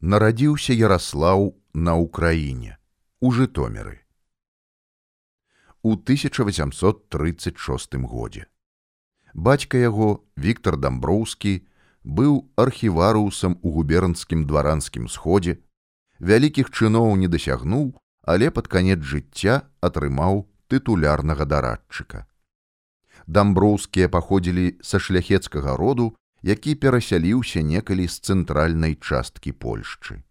нарадзіўся Ярослаў на ўкраіне у жытомеры у 1836 годзе бацька яго Віктор дамброўскі быў архіварусам у губернскім дваранскім сходзе вялікіх чыноў не дасягнуў але пад канец жыцця атрымаў тытулярнага дарадчыка. Дамброўскія паходзілі са шляхецкага роду які перасяліўся некалі з цэнтральнай часткі Польшчы.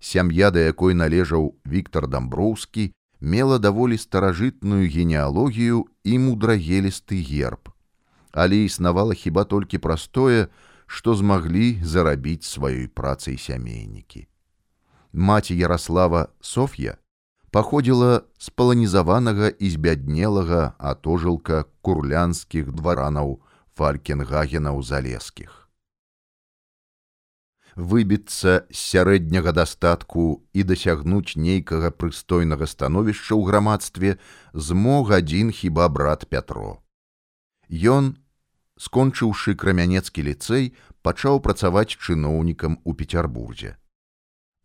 Сям'я, да якой належаў Віктор Дамброўскі, мела даволі старажытную генеалогію і мудрагелісты герб. Але існавала хіба толькі простое, што змаглі зарабіць сваёй працай сямейнікі. Маці Ярослава Соф'я паходзіла з паланізаванага і збяднелага атожылка курлянскіх дваранаў фалькенгагенаў залескіх. Выбіцца з сярэдняга дастатку і дасягнуць нейкага прыстойнага становішча ў грамадстве змог адзін хіба брат Пятро. Ён, скончыўшы крамянецкі ліцэй, пачаў працаваць чыноўнікам у Петербурзе.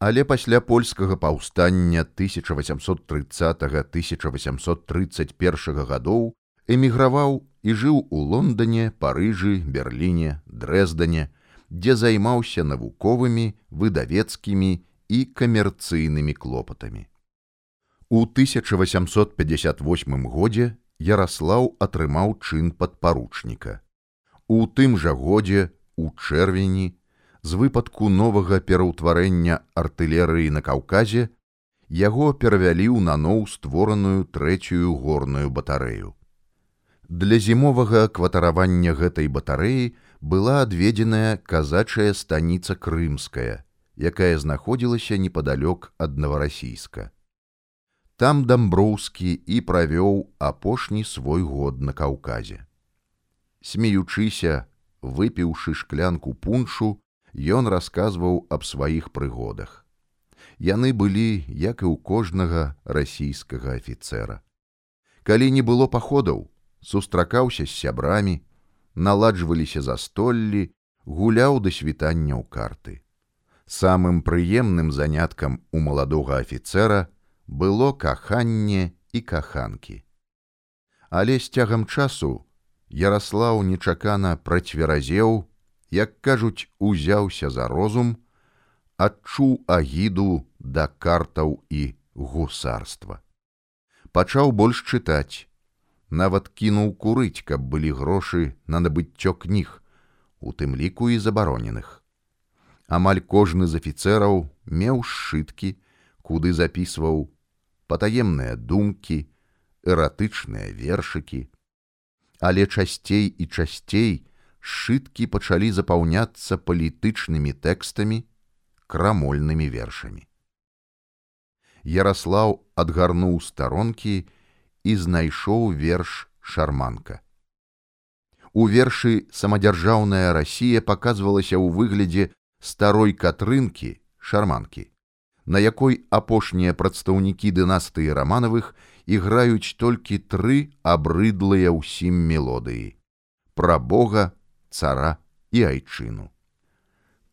Але пасля польскага паўстання 1830-1831 гадоў эміграваў і жыў у Лондоне, Парыжы, Берліне, Дрэздане, дзе займаўся навуковымі, выдавецкімі і камерцыйнымі клопатамі. У 1858 годзе Ярослаў атрымаў чын падпаручніка. У тым жа годзе у чэрвені з выпадку новага пераўтварэння артылерыі на каўказе яго перавялі ў наноў створаную трэцюю горную батарэю. Для зімовага кватаравання гэтай батарэі была адведзеная казачая станіца крымская, якая знаходзілася непадалёк ад наварасійска. Там дамброўскі і правёў апошні свой год на каўказе. Смеючыся, выпіўшы шклянку пуншу, ён расказваў аб сваіх прыгодах. Яны былі, як і ў кожнага расійскага афіцэра. Калі не было паходаў, сустракаўся з сябрамі, наладжваліся застоллі, гуляў да світання ў карты. Самым прыемным заняткам у маладога афіцэра было каханне і каханкі. Але з цягам часу Ярослаў нечакана працверазеў, як кажуць, узяўся за розум, адчуў агіду да картаў і гусарства. Пачаў больш чытаць, нават кінуў курыць, каб былі грошы на набыццё кніг, у тым ліку і забароненых. Амаль кожны з афіцэраў меў сшыткі, куды запісваў патаемныя думкі, эратычныя вершыкі. Але часцей і часцей сшыткі пачалі запаўняцца палітычнымі тэкстамі, крамольнымі вершамі. Ярослаў адгарнуў старонкі і знайшоў верш шарманка. У вершы самадзяржаўная Расія паказвалася ў выглядзе старой катрынкі шарманкі, на якой апошнія прадстаўнікі дынастыі раманавых іграюць толькі тры абрыдлыя ўсім мелодыі: пра Бога, цара і айчыну.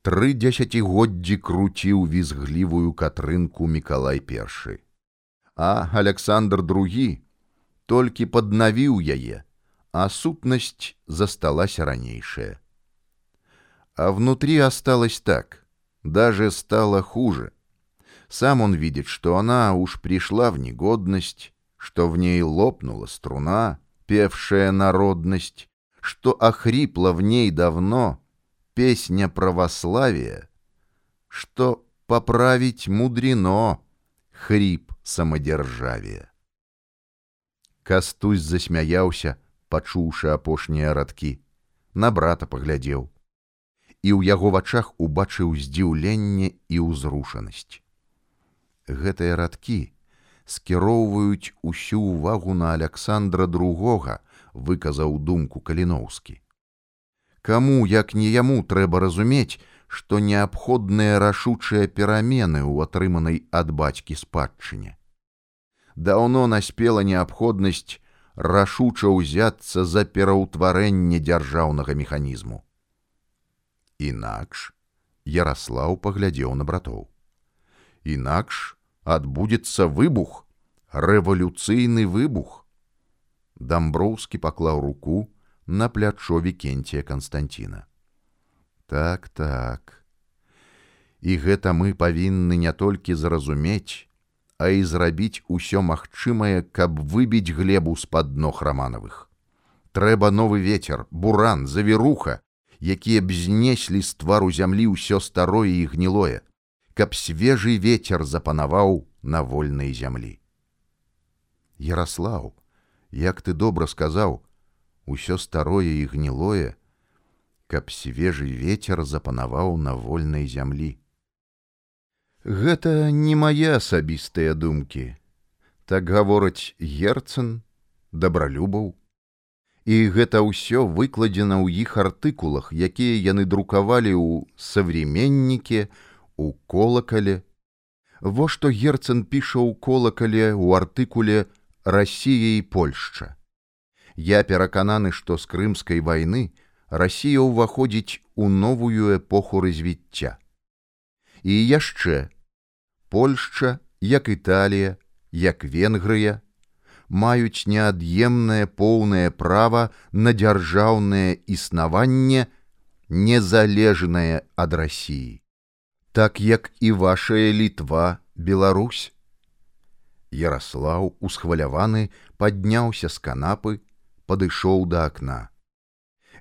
Тры дзесяцігоддзі круціў візглівую катрынку Миколай першы. А Александр другі толькі паднавіў яе, а сутнасць засталася ранейшая. А внутри осталось так, даже стало хуже. Сам он видит, что она уж пришла в негодность, что в ней лопнула струна, певшая народность, что охрипла в ней давно песня православия, что поправить мудрено хрип самодержавия. Кастусь засмяяўся, пачуўшы апошнія радкі, на брата паглядзеў. І ў яго вачах убачыў здзіўленне і ўзрушанасць. Гэтыя радкі скіроўваюць усю ўвагу на Александра другога, выказаў думку каліноўскі. Каму, як не яму трэба разумець, што неабходныя рашучыя перамены ў атрыманай ад бацькі спадчыне даўно наспела неабходнасць рашуча ўзяцца за пераўтварэнне дзяржаўнага механізму. Інакш Ярослаў паглядзеў на братоў. Інакш адбудзецца выбух, рэвалюцыйны выбух. Дамброўскі паклаў руку на плячо Вкенція Канстанціна. Так, так. І гэта мы павінны не толькі зразумець, а і зрабіць усё магчымае, каб выбіць глебу з-пад ног раманавых. Трэба новы ветер, буран, завіруха, якія б знеслі з твару зямлі ўсё старое і гнілое, каб свежы ветер запанаваў на вольнай зямлі. Ярослаў, як ты добра сказаў, усё старое і гнілое, каб свежы ветер запанаваў на вольнай зямлі. Гэта не мае асабістыя думкі. Так гавораць герцн, дабралюбаў, і гэта ўсё выкладзена ў іх артыкулах, якія яны друкавалі ў савременніке, у колакале. Во што герцн піша ў колакале ў артыкуле Расія і Польшча. Я перакананы, што з крымскай вайны Расія ўваходзіць у новую эпоху развіцця. І яшчэ. Польшча, як Італія, як Венгрыя, маюць неад'емнае поўнае права на дзяржаўнае існаванне незалежнае ад рассіі так як і вашая літва Беларусь. Ярослаў усхваляваны падняўся з канапы падышоў да акна.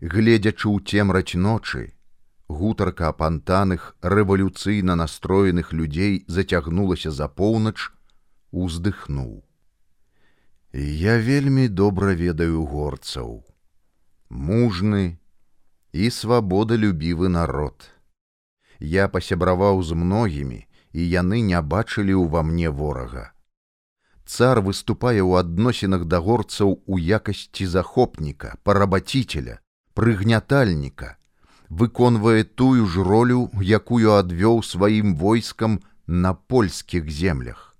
Гледзячы ў цемраць ночы гутарка апантаных рэвалюцыйна настроеных людзей зацягнулася за поўнач уздыхнуў Я вельмі добра ведаю горцаў. Мужны і свабодалюбівы народ. Я пасябраваў з многімі, і яны не бачылі ўва мне ворага. Цар выступае ў адносінах да горцаў у якасці захопніка, парабаціцеля, прыгнятальніка, выконвае тую ж ролю, якую адвёў сваім войскам на польскіх землях.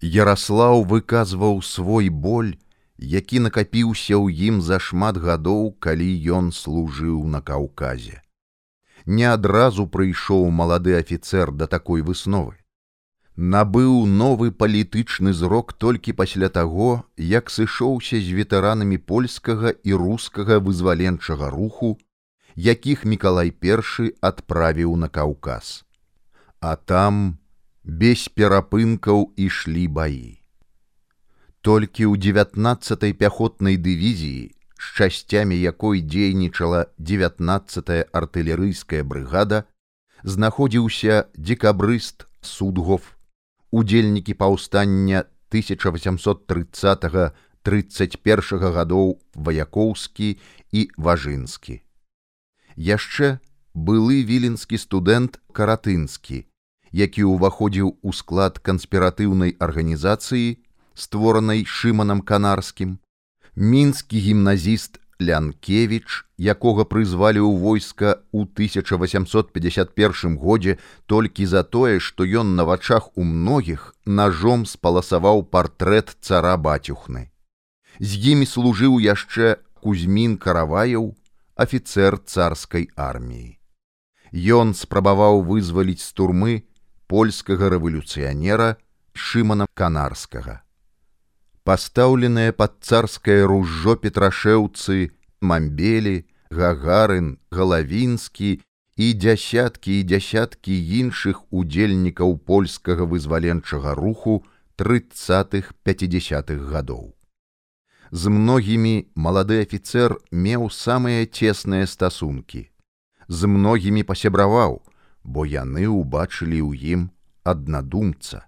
Ярослаў выказваў свой боль, які накапіўся ў ім за шмат гадоў, калі ён служыў на каўказе. Не адразу прыйшоў малады афіцэр да такой высновы. Набыў новы палітычны зрок толькі пасля таго, як сышоўся з ветэранамі польскага і рускага вызваленчага руху, якіх Миколай першы адправіў на каўказ. А там без перапынкаў ішлі баі. Толькі ў 19 пяхотнай дывізіі, з часцямі якой дзейнічала 19 артылерыйская брыгада, знаходзіўся декабрыст судгов, удзельнікі паўстання 1830 31 гадоў ваякоўскі і важынскі. Яшчэ былы віленскі студэнт каратынскі, які ўваходзіў у склад канспіратыўнай арганізацыі, створанай шыманам канарскім, мінскі гімназіст Лянкевіч, якога прызвалі ў войска ў 1851 годзе толькі за тое, што ён на вачах у многіх ножом спаласаваў партрэт цара бацюхны. З імі служыў яшчэ Кузьмін караваяў, афіцэр царскай арміі. Ён спрабаваў вызваліць з турмы польскага рэвалюцыянера шымана канарскага. Пастаўленыя пад царскае ружжо петрашэўцы, мамбелі, гагарын, галавінскі і дзясяткі і дзясяткі іншых удзельнікаў польскага вызваленчага руху тридцатых пятидесятых гадоў. З многімі малады афіцэр меў самыя цесныя стасункі. З многімі пасябраваў, бо яны ўбачылі ў ім аднадумца.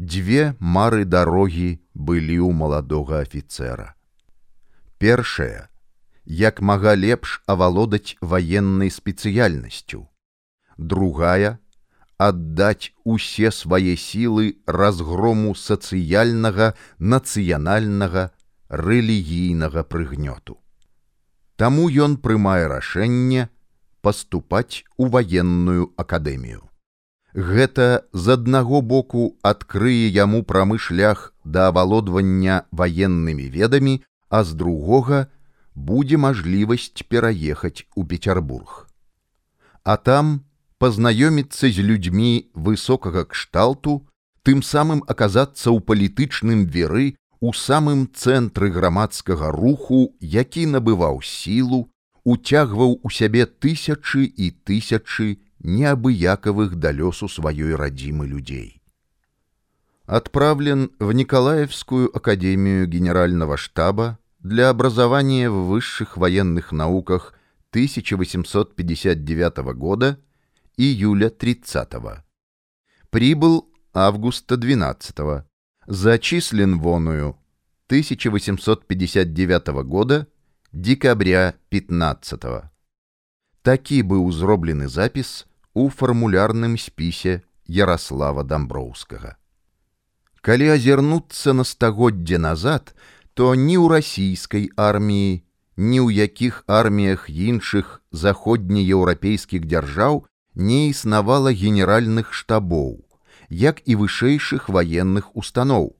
Дзве мары дарогі былі ў маладога афіцэра. Першая, як мага лепш авалодаць ваеннай спецыяльнасцю. Другая аддаць усе свае сілы разгрому сацыяльнага, нацыянальнага, рэлігійнага прыгнёту. Таму ён прымае рашэнне, паступаць у ваенную акадэмію. Гэта з аднаго боку адкрые яму прамы шлях да авалодвання ваеннымі ведамі, а з другога будзе мажлівасць пераехаць у Петербург. а там пазнаёміцца з людзьмі высокага кшталту, тым самым аказацца ў палітычным веры у самым цэнтры грамадскага руху, які набываў сілу, уцягваў у сябе тысячы і тысячы неабыякавых да лёсу сваёй радзімы людзей. Отправлен в Николаевскую академию генерального штаба для образования в высших военных науках 1859 года июля 30 -го. Прибыл августа 12 -го. Зачислен воную 1859 года декабря 15 -го. Такі быў зроблены запіс У фармулярным спісе Ярослава Дамброўскага. Калі азірнуцца на стагоддзе назад, то ні ў расійскай арміі, ні ў якіх арміях іншых заходнееўрапейскіх дзяржаў не існавала генеральных штабоў, як і вышэйшых ваенных устаноў.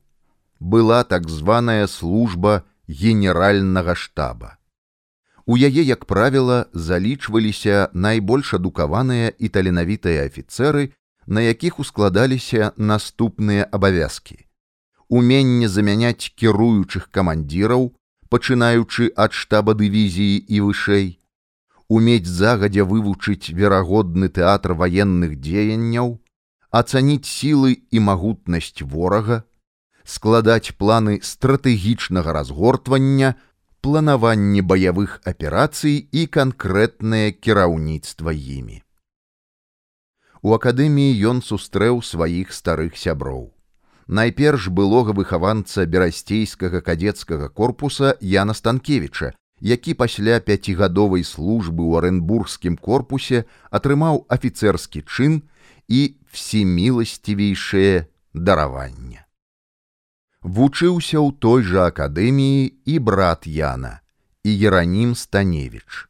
Была так званая служба генеральнага штаба. У яе, як правіла, залічваліся найбольш адукаваныя і таленавітыя афіцэры, на якіх ускладаліся наступныя абавязкі. Уменне замяняць кіруючых камандзіраў, пачынаючы ад штаба дывізіі і вышэй, умець загадзя вывучыць верагодны тэатр ваенных дзеянняў, ацаніць сілы і магутнасць ворага, складаць планы стратэгічнага разгортвання, планаванне баявых аперацый і канкрэтнае кіраўніцтва імі. У акадэміі ён сустрэў сваіх старых сяброў найперш былога выхаванца берасцейскага кадецкага корпуса Яна Станкевіча, які пасля пяцігадовай службы ў арэнбургскім корпусе атрымаў афіцэрскі чын і всеміласцівейшае дараванне. Вучыўся ў той жа акадэміі і брат Яна і Еранім Станевіч.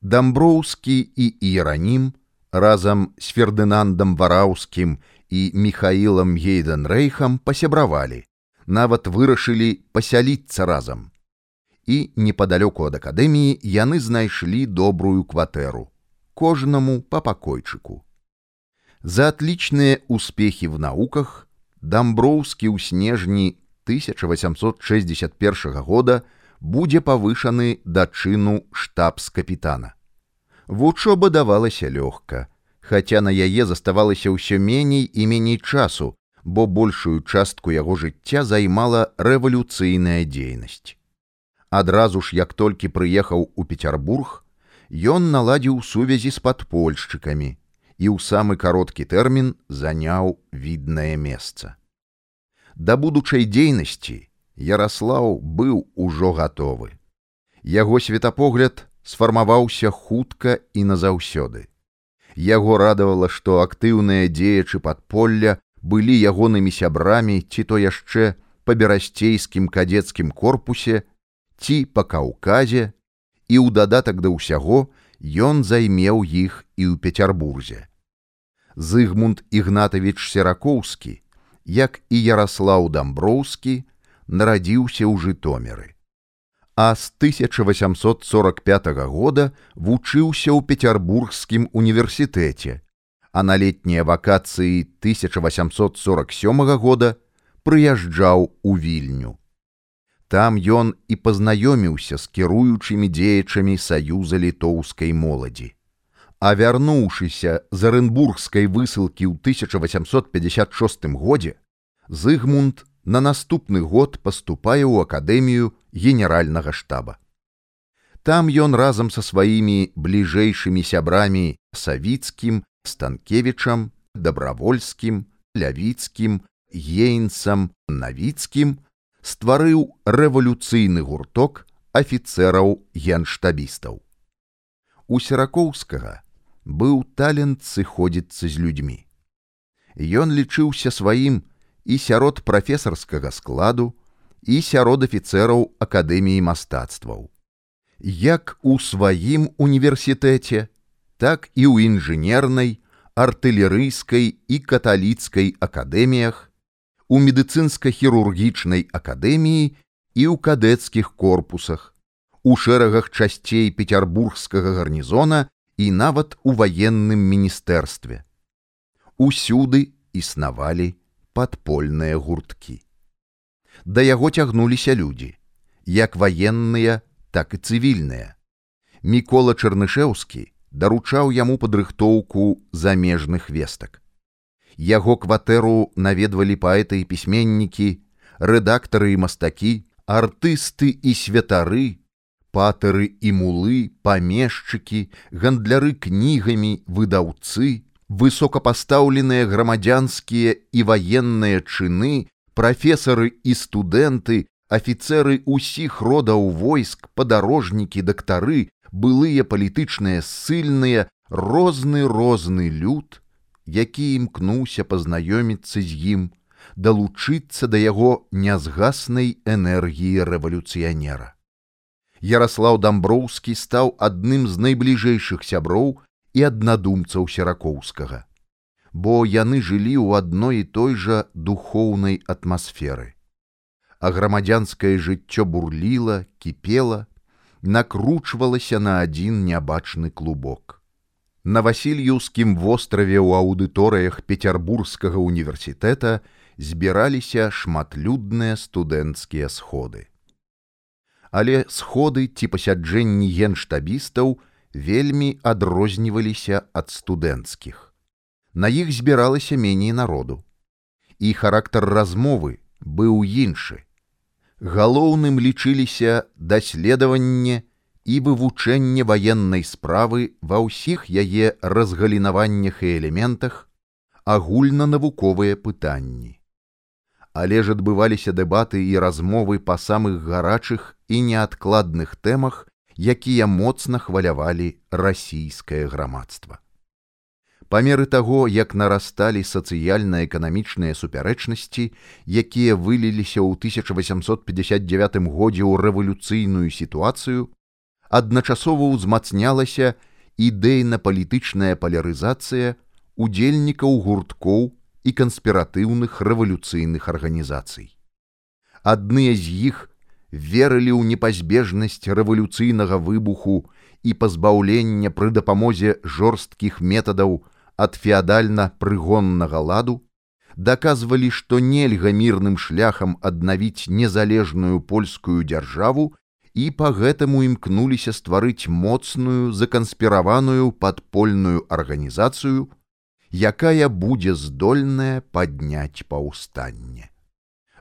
Дамброўскі і Іеранім разам з Фердынандам Вараўскім і Михаілам Гейденрэйхам пасябравалі, нават вырашылі пасяліцца разам. І непадалёку ад акадэміі яны знайшлі добрую кватэру, кожнаму па пакойчыку. За атлічныя ўспехі в науках Дамброўскі ў снежні 1861 года будзе павышаны да чыну штабс-капітана. Вучоба давалася лёгка, хаця на яе заставалася ўсё меней і меней часу, бо большую частку яго жыцця займала рэвалюцыйная дзейнасць. Адразу ж, як толькі прыехаў у Петербург, ён наладзіў сувязі з падпольшчыкамі і ў самы кароткі тэрмін заняў віднае месца. Да будучай дзейнасці Ярослаў быў ужо гатовы. Яго светапогляд сфармаваўся хутка і назаўсёды. Яго радавала, што актыўныя дзеячы падполля былі ягонымі сябрамі ці то яшчэ па берасцейскім кадецкім корпусе ці па каўказе, і ў дадатак да ўсяго ён займеў іх і ў Петербурзе. Зыгмунд Ігнатавіч Серакоўскі, як і Ярослаў Дамброўскі, нарадзіўся ў жытомеры а з 1845 года вучыўся ў петербургскім універсітэце, а на летнія вакацыі 1847 года прыязджаў у вільню. Там ён і пазнаёміўся з кіруючымі дзеячамі саюза літоўскай моладзі. А вярнуўшыся з арэнбургскай высылкі ў 1856 годзе, Зыгмунд на наступны год паступае ў акадэмію генеральнага штаба. Там ён разам са сваімі бліжэйшымі сябрамі савіцкім, станкевічам, дабравольскім, лявіцкім, ейнцам, навіцкім стварыў рэвалюцыйны гурток афіцэраў генштабістаў. У серакоўскага быў талент сыходзіцца з людзьмі. Ён лічыўся сваім і сярод прафесарскага складу і сярод афіцэраў акадэміі мастацтваў. Як у сваім універсітэце, так і ў інжынернай, артылерыйскай і каталіцкай акадэміях, у медыцынска-хірургічнай акадэміі і ў кадэцкіх корпусах, у шэрагах часцей петербургскага гарнізона і нават у ваенным міністэрстве. Усюды існавалі падпольныя гурткі. Да яго цягнуліся людзі, як ваенныя, так і цывільныя. Мікола Чарнышеўскі даручаў яму падрыхтоўку замежных вестак. Яго кватэру наведвалі паэты і пісьменнікі, рэдактары і мастакі, артысты і святары, патары і мулы, памешчыкі, гандляры кнігамі, выдаўцы, высокапастаўленыя грамадзянскія і ваенныя чыны, прафесары і студэнты, афіцеры ўсіх родаў войск, падарожнікі, дактары, былыя палітычныя ссыльныя, розны розны люд, які імкнуўся пазнаёміцца з ім, далучыцца да яго нязгаснай энергіі рэвалюцыянера. Ярослаў Дамброўскі стаў адным з найбліжэйшых сяброў і аднадумцаў серакоўскага, бо яны жылі ў адной і той жа духоўнай атмасферы. А грамадзянскае жыццё бурліла, кіпела, накручвалася на адзін нябачны клубок. На васильюўскім востраве ў аўдыторыях петербургскага універсітэта збіраліся шматлюдныя студэнцкія сходы. Але сходы ці пасяджэнні генштабістаў вельмі адрозніваліся ад студэнцкіх. На іх збіралася меней народу. І характар размовы быў іншы галоўным лічыліся даследаванне і вывучэнне ваеннай справы ва ўсіх яе разгалінаваннях і элементах, агульнанавуковыя пытанні. Але ж адбываліся дэбаты і размовы па самых гарачых і неадкладных тэмах, якія моцна хвалявалі расійскае грамадства па меры таго, як нарасталі сацыяльна-эканамічныя супярэчнасці, якія выліліся ў 1859 годзе ў рэвалюцыйную сітуацыю, адначасова ўзмацнялася ідэйна-палітычная палярызацыя удзельнікаў гурткоў і канспіратыўных рэвалюцыйных арганізацый. Адныя з іх верылі ў непазбежнасць рэвалюцыйнага выбуху і пазбаўлення пры дапамозе жорсткіх метадаў ад феадальна-прыгоннага ладу, даказвалі, што нельга мірным шляхам аднавіць незалежную польскую дзяржаву і па гэтаму імкнуліся стварыць моцную заканспіраваную падпольную арганізацыю, якая будзе здольная падняць паўстанне.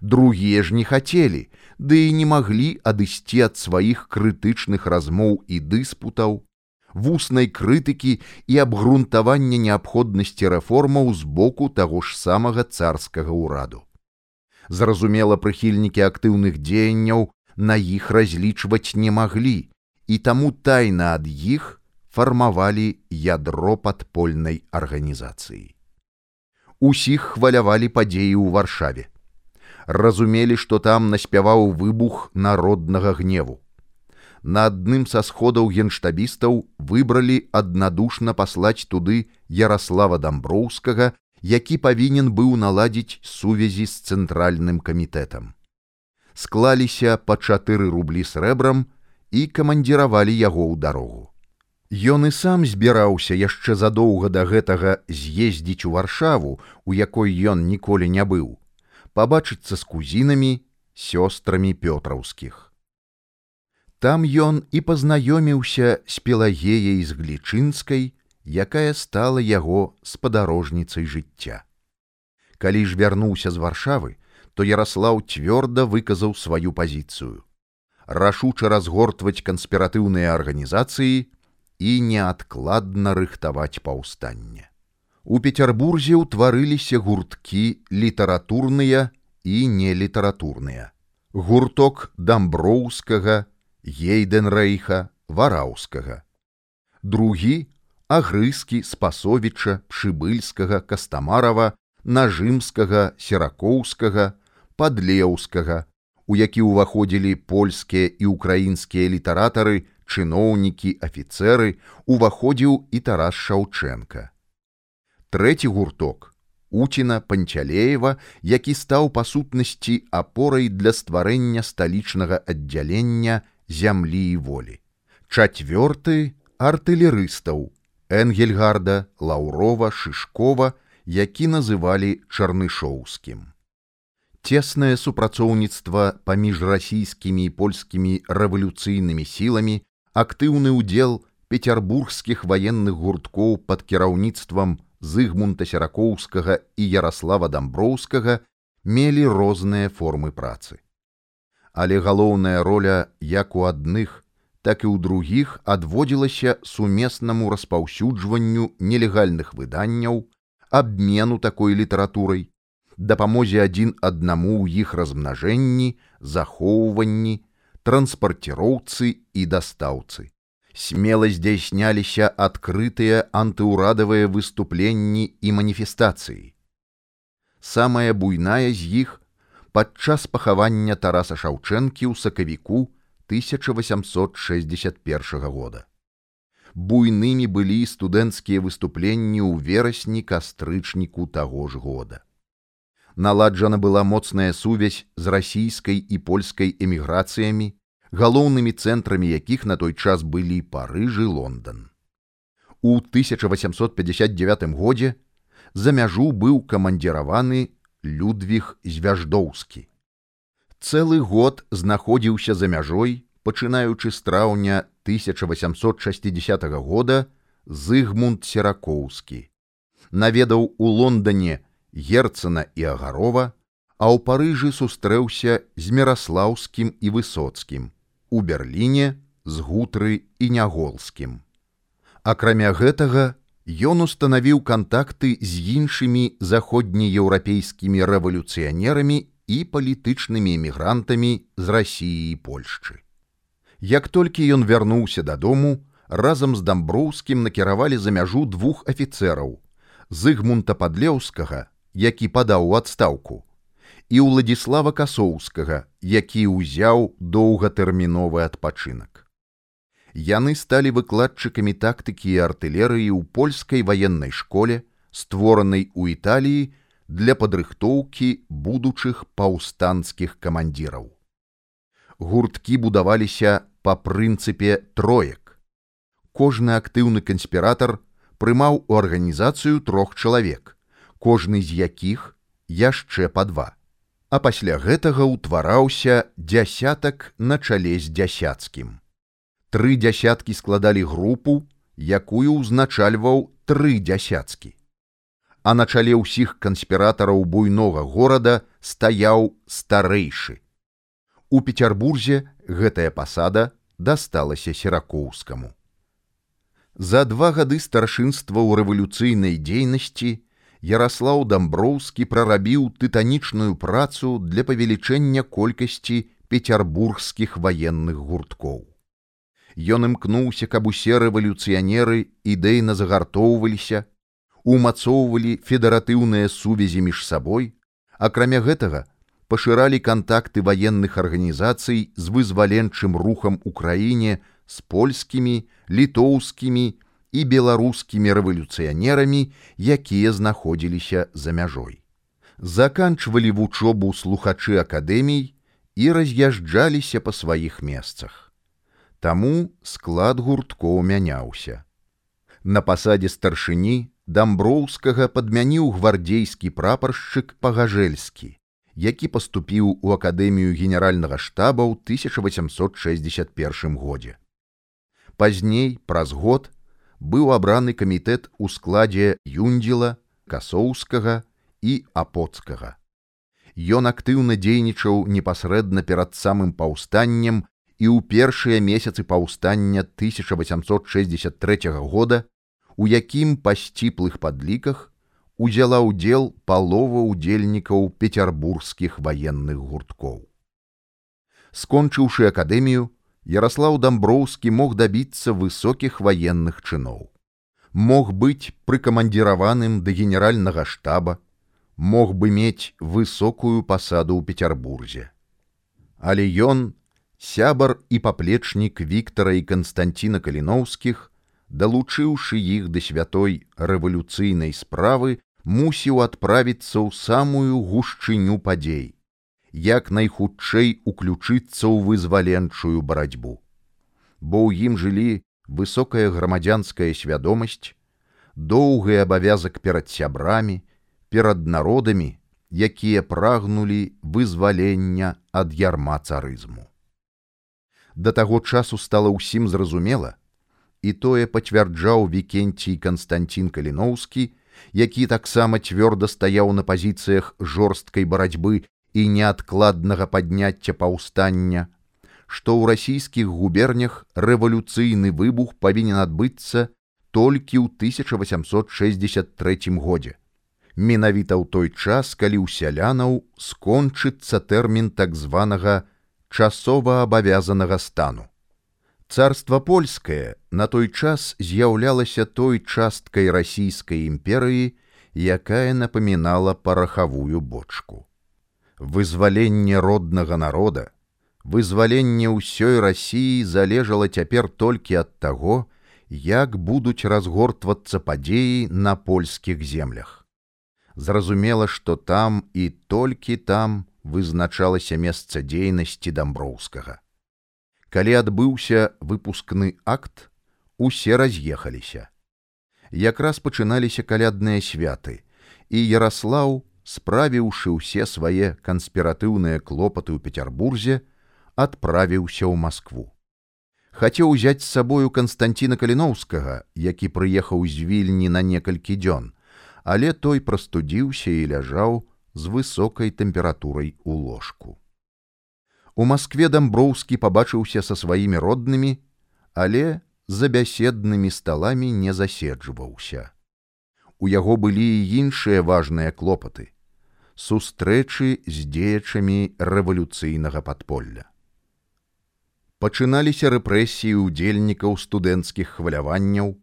Другія ж не хацелі, ды і не маглі адысці ад сваіх крытычных размоў і дыспутаў, вуснай крытыкі і абгрунтавання неабходнасці рэформаў з боку таго ж самага царскага ўраду. Зразумела, прыхільнікі актыўных дзеянняў на іх разлічваць не маглі, і таму тайна ад іх фармавалі ядро падпольнай арганізацыі. Усіх хвалявалі падзеі ў варшаве. Разумелі, што там наспяваў выбух народнага гневу на адным са сходаў генштабістаў выбралі аднадушна паслаць туды Ярослава Дамброўскага, які павінен быў наладзіць сувязі з цэнтральным камітэтам. Склаліся па чатыры рублі срэбрам і камандзіравалі яго ў дарогу. Ён і сам збіраўся яшчэ задоўга да гэтага з'ездзіць у варшаву, у якой ён ніколі не быў, пабачыцца з кузінамі, сёстрамі пётраўскіх. Там ён і пазнаёміўся з пелагеяй з глічынскай, якая стала яго спадарожніцай жыцця. Калі ж вярнуўся з варшавы, то Ярослаў цвёрда выказаў сваю пазіцыю. Рашуча разгортваць канспіратыўныя арганізацыі і неадкладна рыхтаваць паўстанне. У Петербурзе ўтварыліся гурткі літаратурныя і нелітаратурныя. Гурток дамброўскага, гейденрэйха вараўскага другі агрызкі спасовіча пшыбыльскага кастамарова нажымскага серакоўскага падлеўскага у які ўваходзілі польскія і украінскія літаратары чыноўнікі афіцеры уваходзіў і тарас шаўчэнка трэці гурток Уціна панчалеева, які стаў па сутнасці апорай для стварэння сталічнага аддзялення зямлі і волі. Чацвёрты артылерыстаў Энгельгарда, Лаўрова, Шышкова, які называлі чарнышоўскім. Цеснае супрацоўніцтва паміж расійскімі і польскімі рэвалюцыйнымі сіламі, актыўны ўдзел пецярбургскіх ваенных гурткоў пад кіраўніцтвам Зыгмунта Серакоўскага і Ярослава Дамброўскага мелі розныя формы працы. Але галоўная роля як у адных, так і ў другіх адводзілася сумеснаму распаўсюджванню нелегальных выданняў, абмену такой літаратурай, дапамозе адзін аднаму ў іх размнажэнні, захоўванні, транспарціроўцы і дастаўцы. Смела здзяйсняліся адкрытыя антыўрадавыя выступленні і маніфестацыі. Самая буйная з іх падчас пахавання Тараса Шаўчэнкі ў сакавіку 1861 года. Буйнымі былі студэнцкія выступленні ў верасні кастрычніку таго ж года. Наладжана была моцная сувязь з расійскай і польскай эміграцыямі, галоўнымі цэнтрамі якіх на той час былі парыжы Лондон. У 1859 годзе за мяжу быў камандзіраваны Людвіг Звяждоўскі цэлы год знаходзіўся за мяжой, пачынаючы з траўня 1860 года Зыгмунд Серакоўскі. Наведаў у Лондоне Герцана і Агарова, а ў Парыжы сустрэўся з Мраслаўскім і высоцкім, у Берліне з гутры і няголскім. Акрамя гэтага, ён устанавіў кантакты з іншымі заходнееўрапейскімі рэвалюцыянерамі і палітычнымі эмігрантамі з рассіі і Польшчы. Як толькі ён вярнуўся дадому, разам з дамброўскім накіравалі за мяжу двух афіцэраў: Зыгмунта падлеўскага, які падаў у адстаўку, і ўладзіслава касоўскага, які ўзяў доўгатэрміновы адпачынак. Яны сталі выкладчыкамі тактыкі і артылерыі ў польскай ваеннай школе, створанай у Італіі для падрыхтоўкі будучых паўстанцкіх камандзіраў. Гурткі будаваліся па прынцыпе троек. Кожны актыўны канспіратар прымаў у арганізацыю трох чалавек, кожны з якіх яшчэ па два. А пасля гэтага ўтвараўся дзясятак на чале з дзясяцкім. Тры дзясяткі складалі групу, якую ўзначальваў тры дзясяцкі а на чале ўсіх канспіратараў буйнога горада стаяў старэйшы. У Петербурзе гэтая пасада дасталася серакоўскаму. За два гады старшынства ў рэвалюцыйнай дзейнасці Ярослаў Дамброўскі прарабіў тытанічную працу для павелічэння колькасці пецярбургскіх ваенных гурткоў. Ён імкнуўся, каб усе рэвалюцыянеры ідэйна загартоўваліся, умацоўвалі федаратыўныя сувязі між сабой, акрамя гэтага пашыралі кантакты ваенных арганізацый з вызваленчым рухам у краіне з польскімі, літоўскімі і беларускімі рэвалюцыянерамі, якія знаходзіліся за мяжой. Заканчвалі вучобу слухачы акадэмій і раз'язджаліся па сваіх месцах. Таму склад гурткоў мяняўся. На пасадзе старшыні дамброўскага падмяніў гвардзейскі прапаршчык пагажэльскі які паступіў у акадэмію генеральнага штаба ў 1861 годзе пазней праз год быў абраны камітэт у складзе юндзіла касоўскага і апоцкага Ён актыўна дзейнічаў непасрэдна перад самым паўстаннем і ў першыя месяцы паўстання 1863 года у якім па сціплых падліках узяла ўдзел палова ўдзельнікаў пецярбургскіх ваенных гурткоў. Скончыўшы акадэмію, Ярослаў Дамброўскі мог дабіцца высокіх ваенных чыноў. Мог быць прыкамандзіраваным да генеральнага штаба, мог бы мець высокую пасаду ў Петербурзе. Але ён, сябар і паплечнік Віктара і Канстанціна Каліноўскіх, далучыўшы іх да святой рэвалюцыйнай справы, мусіў адправіцца ў самую гушчыню падзей, як найхутчэй уключыцца ў вызваленчую барацьбу. Бо ў ім жылі высокая грамадзянская свядомасць, доўгі абавязак перад сябрамі, перад народамі, якія прагнулі вызвалення ад ярма царызму. Да таго часу стала ўсім зразумела, і тое пацвярджаў вікенцій Канстанцін Каліноўскі, які таксама цвёрда стаяў на пазіцыях жорсткай барацьбы і неадкладнага падняцця паўстання, што ў расійскіх губернях рэвалюцыйны выбух павінен адбыцца толькі ў 1863 годзе. Менавіта ў той час, калі ў сялянаў скончыцца тэрмін так званага часова абавязанага стану. Царства польскае на той час з'яўлялася той часткай расійскай імперыі, якая напамінала парахавую бочку. Вызваленне роднага народа, вызваленне ўсёй рассіі залежала цяпер толькі ад таго, як будуць разгортвацца падзеі на польскіх землях. Зразумела, што там і толькі там вызначалася месца дзейнасці дамброўскага калі адбыўся выпускны акт, усе раз'ехаліся. Якраз пачыналіся калядныя святы, і Ярослаў, справіўшы ўсе свае канспіратыўныя клопаты ў Петербурзе, адправіўся ў Маскву. Хацеў узяць з сабою Канстанціна Каліноўскага, які прыехаў з вільні на некалькі дзён, але той прастудзіўся і ляжаў з высокай тэмпературай у ложку. У Маскве дамброўскі пабачыўся са сваімі роднымі, але за бяседнымі сталамі не заседжваўся. У яго былі і іншыя важныя клопаты сустрэчы з дзеячамі рэвалюцыйнага падполля. Пачыналіся рэпрэсіі ўдзельнікаў студэнцкіх хваляванняў,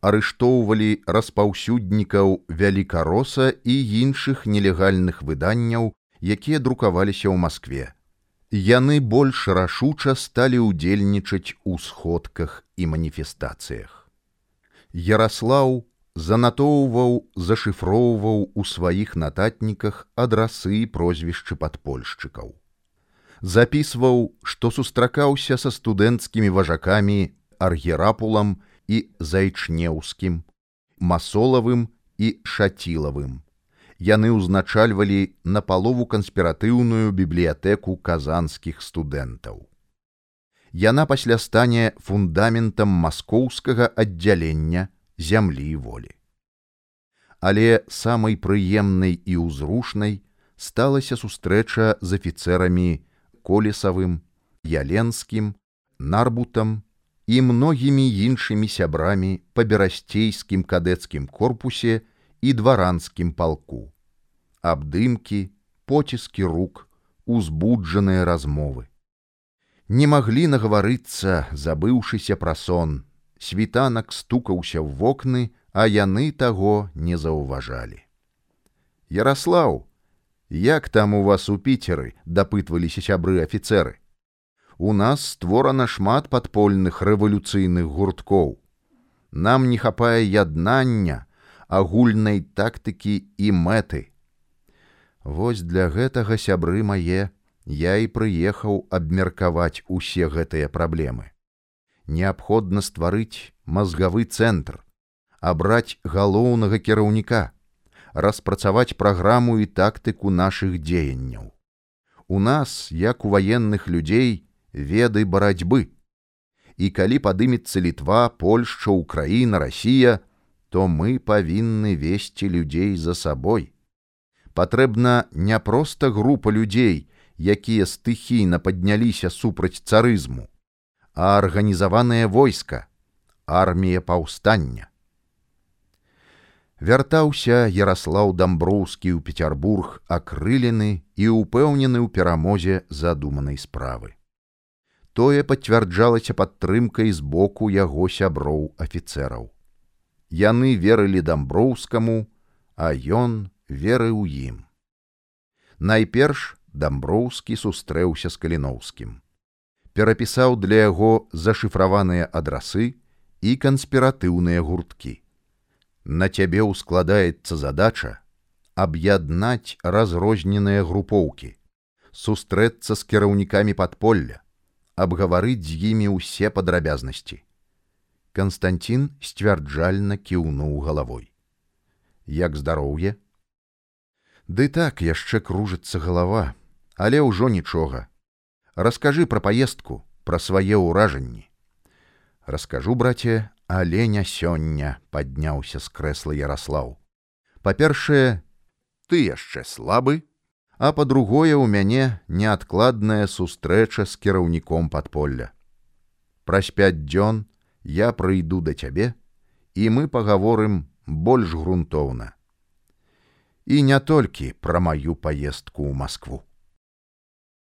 арыштоўвалі распаўсюднікаў вялікароса і іншых нелегальных выданняў, якія друкаваліся ў Маскве яны больш рашуча сталі ўдзельнічаць у сходках і маніфестацыях. Ярослаў занатоўваў, зашыфроўваў у сваіх нататніках адрасы і прозвішчы падпольшчыкаў. Запісваў, што сустракаўся са студэнцкімі важакамі аргерапулам і зайчнеўскім, масолавым і шацілавым яны ўзначальвалі напалову канспіратыўную бібліятэку казанскіх студэнтаў. Яна пасля стане фундаментам маскоўскага аддзялення зямлі і волі. Але самай прыемнай і ўзрушнай сталася сустрэча з афіцэрамі колесавым, яленскім, нарбутам і многімі іншымі сябрамі па берасцейскім кадэцкім корпусе, і дваранскім палку. Абдымкі, поціскі рук, узбуджаныя размовы. Не маглі нагаварыцца, забыўшыся пра сон, світанак стукаўся ў вокны, а яны таго не заўважалі. Ярослаў, як там у вас у піцеры дапытваліся сябры афіцеры. У нас створана шмат падпольных рэвалюцыйных гурткоў. Нам не хапае яднання, агульнай тактыкі і мэты. Вось для гэтага сябры мае я і прыехаў абмеркаваць усе гэтыя праблемы. Неабходна стварыць мазгавы цэнтр, абраць галоўнага кіраўніка, распрацаваць праграму і тактыку нашых дзеянняў. У нас, як у ваенных людзей, веды барацьбы. І калі падымецца літва, Польшча, Украіна, Расія, то мы павінны весці людзей за сабой. Патрэбна не проста група людзей, якія стыхійна падняліся супраць царызму, а арганізаванае войска, армія паўстання. Вяртаўся Ярослаў Дамброўскі ў Петербург акрылены і ўпэўнены ў перамозе задуманай справы. Тое пацвярджалася падтрымкай з боку яго сяброў афіцэраў яны верылі дамброўскаму, а ён верыў ім. Найперш дамброўскі сустрэўся з каліноўскім. Перапісаў для яго зашыфраваныя адрасы і канспіратыўныя гурткі. На цябе ўскладаецца задача аб'яднаць разрозненыя групоўкі, сустрэцца з кіраўнікамі падполля, абгаварыць з імі ўсе падрабязнасці Канстантин сцвярджальна кіўнуў галавой. Як здароўе? Ды так яшчэ кружыцца галава, але ўжо нічога. Раскажы пра паездку, пра свае ўражанні. Раскажу, браце, але не сёння падняўся з крэсла Ярослаў. Па-першае, ты яшчэ слабы, а па-другое, у мяне неадкладная сустрэча з кіраўніком падполля. Праз пяць дзён я прыйду да цябе, і мы пагаворым больш грунтоўна. І не толькі пра маю паездку ў Маскву.